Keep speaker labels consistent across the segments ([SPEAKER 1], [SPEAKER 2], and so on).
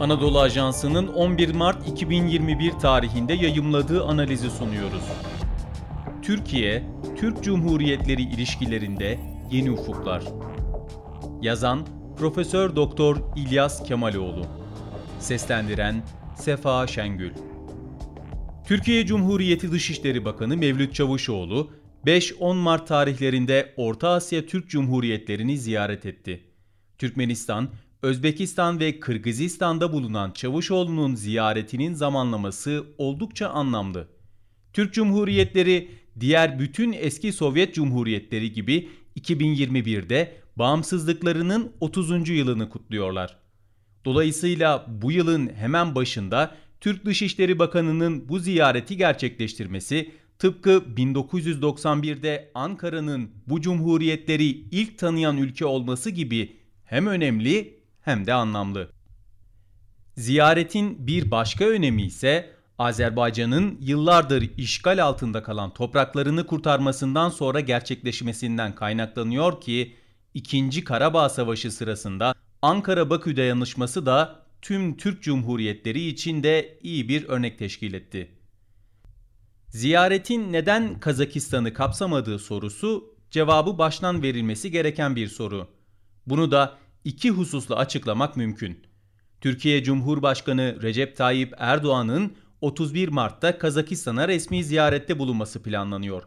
[SPEAKER 1] Anadolu Ajansı'nın 11 Mart 2021 tarihinde yayımladığı analizi sunuyoruz. Türkiye, Türk Cumhuriyetleri ilişkilerinde yeni ufuklar. Yazan Profesör Doktor İlyas Kemaloğlu. Seslendiren Sefa Şengül. Türkiye Cumhuriyeti Dışişleri Bakanı Mevlüt Çavuşoğlu 5-10 Mart tarihlerinde Orta Asya Türk Cumhuriyetlerini ziyaret etti. Türkmenistan, Özbekistan ve Kırgızistan'da bulunan Çavuşoğlu'nun ziyaretinin zamanlaması oldukça anlamlı. Türk Cumhuriyetleri diğer bütün eski Sovyet Cumhuriyetleri gibi 2021'de bağımsızlıklarının 30. yılını kutluyorlar. Dolayısıyla bu yılın hemen başında Türk Dışişleri Bakanı'nın bu ziyareti gerçekleştirmesi tıpkı 1991'de Ankara'nın bu cumhuriyetleri ilk tanıyan ülke olması gibi hem önemli hem de anlamlı. Ziyaretin bir başka önemi ise Azerbaycan'ın yıllardır işgal altında kalan topraklarını kurtarmasından sonra gerçekleşmesinden kaynaklanıyor ki 2. Karabağ Savaşı sırasında Ankara-Bakü dayanışması da tüm Türk Cumhuriyetleri için de iyi bir örnek teşkil etti. Ziyaretin neden Kazakistan'ı kapsamadığı sorusu cevabı baştan verilmesi gereken bir soru. Bunu da iki hususla açıklamak mümkün. Türkiye Cumhurbaşkanı Recep Tayyip Erdoğan'ın 31 Mart'ta Kazakistan'a resmi ziyarette bulunması planlanıyor.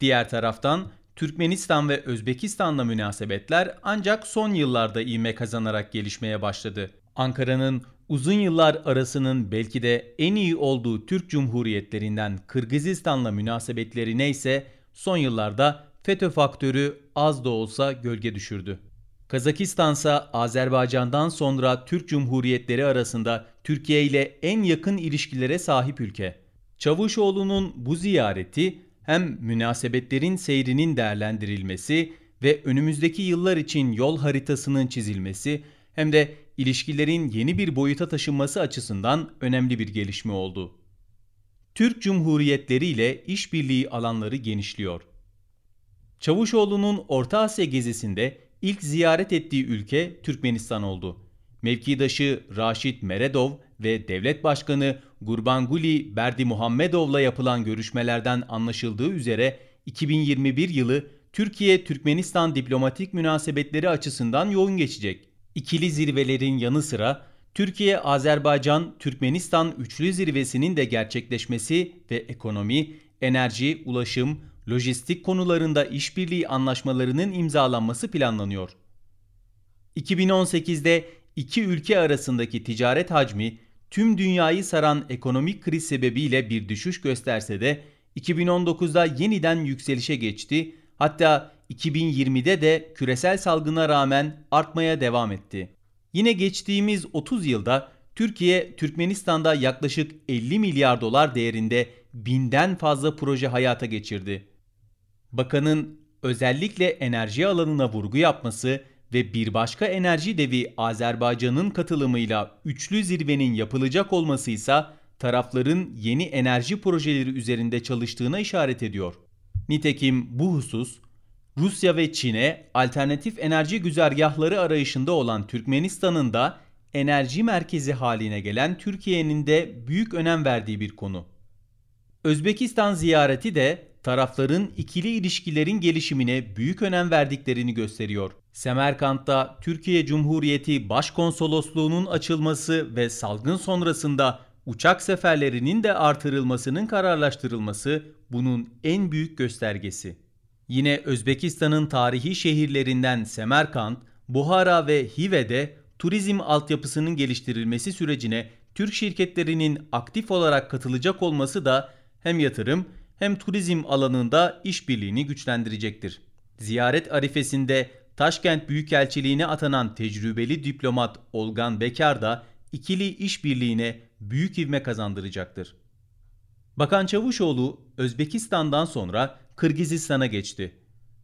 [SPEAKER 1] Diğer taraftan Türkmenistan ve Özbekistan'la münasebetler ancak son yıllarda ivme kazanarak gelişmeye başladı. Ankara'nın uzun yıllar arasının belki de en iyi olduğu Türk Cumhuriyetlerinden Kırgızistan'la münasebetleri ise son yıllarda FETÖ faktörü az da olsa gölge düşürdü. Kazakistan ise Azerbaycan'dan sonra Türk Cumhuriyetleri arasında Türkiye ile en yakın ilişkilere sahip ülke. Çavuşoğlu'nun bu ziyareti hem münasebetlerin seyrinin değerlendirilmesi ve önümüzdeki yıllar için yol haritasının çizilmesi hem de ilişkilerin yeni bir boyuta taşınması açısından önemli bir gelişme oldu. Türk Cumhuriyetleri ile işbirliği alanları genişliyor. Çavuşoğlu'nun Orta Asya gezisinde ilk ziyaret ettiği ülke Türkmenistan oldu. Mevkidaşı Raşit Meredov ve Devlet Başkanı Gurbanguly Berdimuhammedov'la yapılan görüşmelerden anlaşıldığı üzere 2021 yılı Türkiye-Türkmenistan diplomatik münasebetleri açısından yoğun geçecek. İkili zirvelerin yanı sıra Türkiye-Azerbaycan-Türkmenistan üçlü zirvesinin de gerçekleşmesi ve ekonomi, enerji, ulaşım, lojistik konularında işbirliği anlaşmalarının imzalanması planlanıyor. 2018'de iki ülke arasındaki ticaret hacmi tüm dünyayı saran ekonomik kriz sebebiyle bir düşüş gösterse de 2019'da yeniden yükselişe geçti. Hatta 2020'de de küresel salgına rağmen artmaya devam etti. Yine geçtiğimiz 30 yılda Türkiye, Türkmenistan'da yaklaşık 50 milyar dolar değerinde binden fazla proje hayata geçirdi. Bakanın özellikle enerji alanına vurgu yapması ve bir başka enerji devi Azerbaycan'ın katılımıyla üçlü zirvenin yapılacak olması ise tarafların yeni enerji projeleri üzerinde çalıştığına işaret ediyor. Nitekim bu husus Rusya ve Çin'e alternatif enerji güzergahları arayışında olan Türkmenistan'ın da enerji merkezi haline gelen Türkiye'nin de büyük önem verdiği bir konu. Özbekistan ziyareti de tarafların ikili ilişkilerin gelişimine büyük önem verdiklerini gösteriyor. Semerkant'ta Türkiye Cumhuriyeti Başkonsolosluğu'nun açılması ve salgın sonrasında uçak seferlerinin de artırılmasının kararlaştırılması bunun en büyük göstergesi. Yine Özbekistan'ın tarihi şehirlerinden Semerkant, Buhara ve Hive'de turizm altyapısının geliştirilmesi sürecine Türk şirketlerinin aktif olarak katılacak olması da hem yatırım hem turizm alanında işbirliğini güçlendirecektir. Ziyaret arifesinde Taşkent Büyükelçiliğine atanan tecrübeli diplomat Olgan Bekar da ikili işbirliğine büyük ivme kazandıracaktır. Bakan Çavuşoğlu Özbekistan'dan sonra Kırgızistan'a geçti.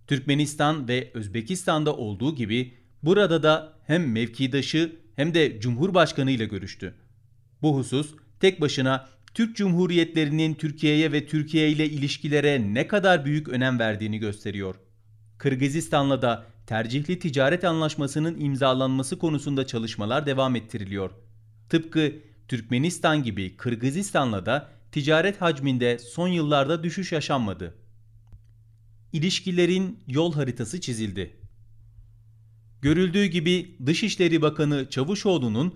[SPEAKER 1] Türkmenistan ve Özbekistan'da olduğu gibi burada da hem mevkidaşı hem de Cumhurbaşkanı ile görüştü. Bu husus tek başına Türk Cumhuriyetlerinin Türkiye'ye ve Türkiye ile ilişkilere ne kadar büyük önem verdiğini gösteriyor. Kırgızistan'la da tercihli ticaret anlaşmasının imzalanması konusunda çalışmalar devam ettiriliyor. Tıpkı Türkmenistan gibi Kırgızistan'la da ticaret hacminde son yıllarda düşüş yaşanmadı. İlişkilerin yol haritası çizildi. Görüldüğü gibi Dışişleri Bakanı Çavuşoğlu'nun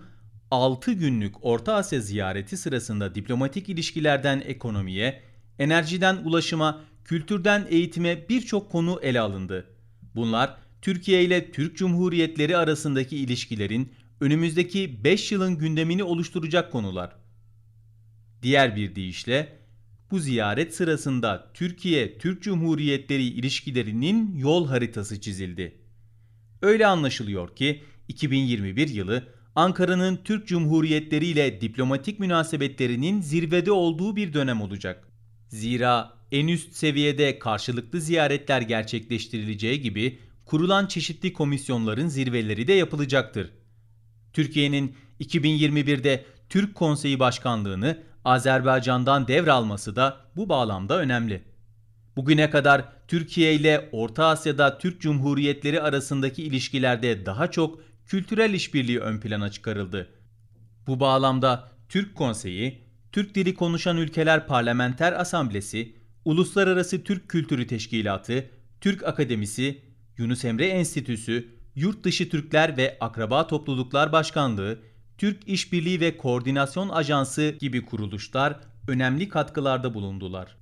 [SPEAKER 1] 6 günlük Orta Asya ziyareti sırasında diplomatik ilişkilerden ekonomiye, enerjiden ulaşıma, kültürden eğitime birçok konu ele alındı. Bunlar Türkiye ile Türk Cumhuriyetleri arasındaki ilişkilerin önümüzdeki 5 yılın gündemini oluşturacak konular. Diğer bir deyişle bu ziyaret sırasında Türkiye-Türk Cumhuriyetleri ilişkilerinin yol haritası çizildi. Öyle anlaşılıyor ki 2021 yılı Ankara'nın Türk Cumhuriyetleri ile diplomatik münasebetlerinin zirvede olduğu bir dönem olacak. Zira en üst seviyede karşılıklı ziyaretler gerçekleştirileceği gibi kurulan çeşitli komisyonların zirveleri de yapılacaktır. Türkiye'nin 2021'de Türk Konseyi Başkanlığını Azerbaycan'dan devralması da bu bağlamda önemli. Bugüne kadar Türkiye ile Orta Asya'da Türk Cumhuriyetleri arasındaki ilişkilerde daha çok kültürel işbirliği ön plana çıkarıldı. Bu bağlamda Türk Konseyi, Türk Dili Konuşan Ülkeler Parlamenter Asamblesi, Uluslararası Türk Kültürü Teşkilatı, Türk Akademisi, Yunus Emre Enstitüsü, Yurt Dışı Türkler ve Akraba Topluluklar Başkanlığı, Türk İşbirliği ve Koordinasyon Ajansı gibi kuruluşlar önemli katkılarda bulundular.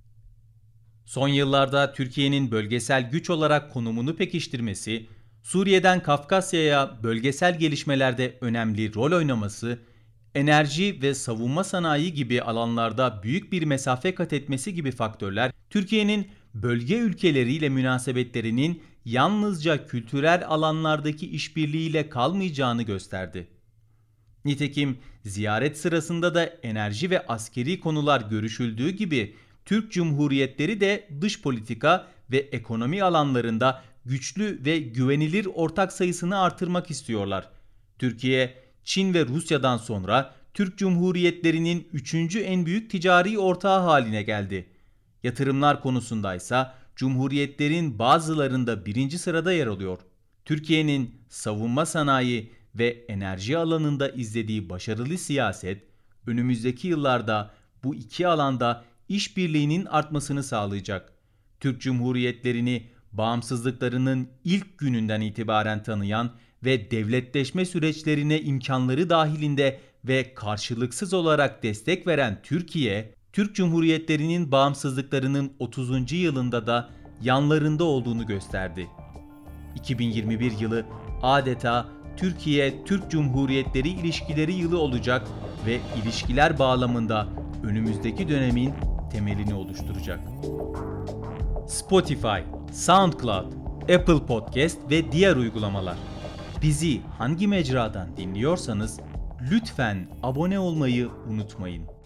[SPEAKER 1] Son yıllarda Türkiye'nin bölgesel güç olarak konumunu pekiştirmesi, Suriye'den Kafkasya'ya bölgesel gelişmelerde önemli rol oynaması, enerji ve savunma sanayi gibi alanlarda büyük bir mesafe kat etmesi gibi faktörler Türkiye'nin bölge ülkeleriyle münasebetlerinin yalnızca kültürel alanlardaki işbirliğiyle kalmayacağını gösterdi. Nitekim ziyaret sırasında da enerji ve askeri konular görüşüldüğü gibi Türk Cumhuriyetleri de dış politika ve ekonomi alanlarında güçlü ve güvenilir ortak sayısını artırmak istiyorlar. Türkiye, Çin ve Rusya'dan sonra Türk Cumhuriyetlerinin üçüncü en büyük ticari ortağı haline geldi. Yatırımlar konusundaysa Cumhuriyetlerin bazılarında birinci sırada yer alıyor. Türkiye'nin savunma sanayi ve enerji alanında izlediği başarılı siyaset, önümüzdeki yıllarda bu iki alanda işbirliğinin artmasını sağlayacak. Türk Cumhuriyetlerini bağımsızlıklarının ilk gününden itibaren tanıyan ve devletleşme süreçlerine imkanları dahilinde ve karşılıksız olarak destek veren Türkiye, Türk Cumhuriyetlerinin bağımsızlıklarının 30. yılında da yanlarında olduğunu gösterdi. 2021 yılı adeta Türkiye-Türk Cumhuriyetleri ilişkileri yılı olacak ve ilişkiler bağlamında önümüzdeki dönemin temelini oluşturacak. Spotify, SoundCloud, Apple Podcast ve diğer uygulamalar. Bizi hangi mecradan dinliyorsanız lütfen abone olmayı unutmayın.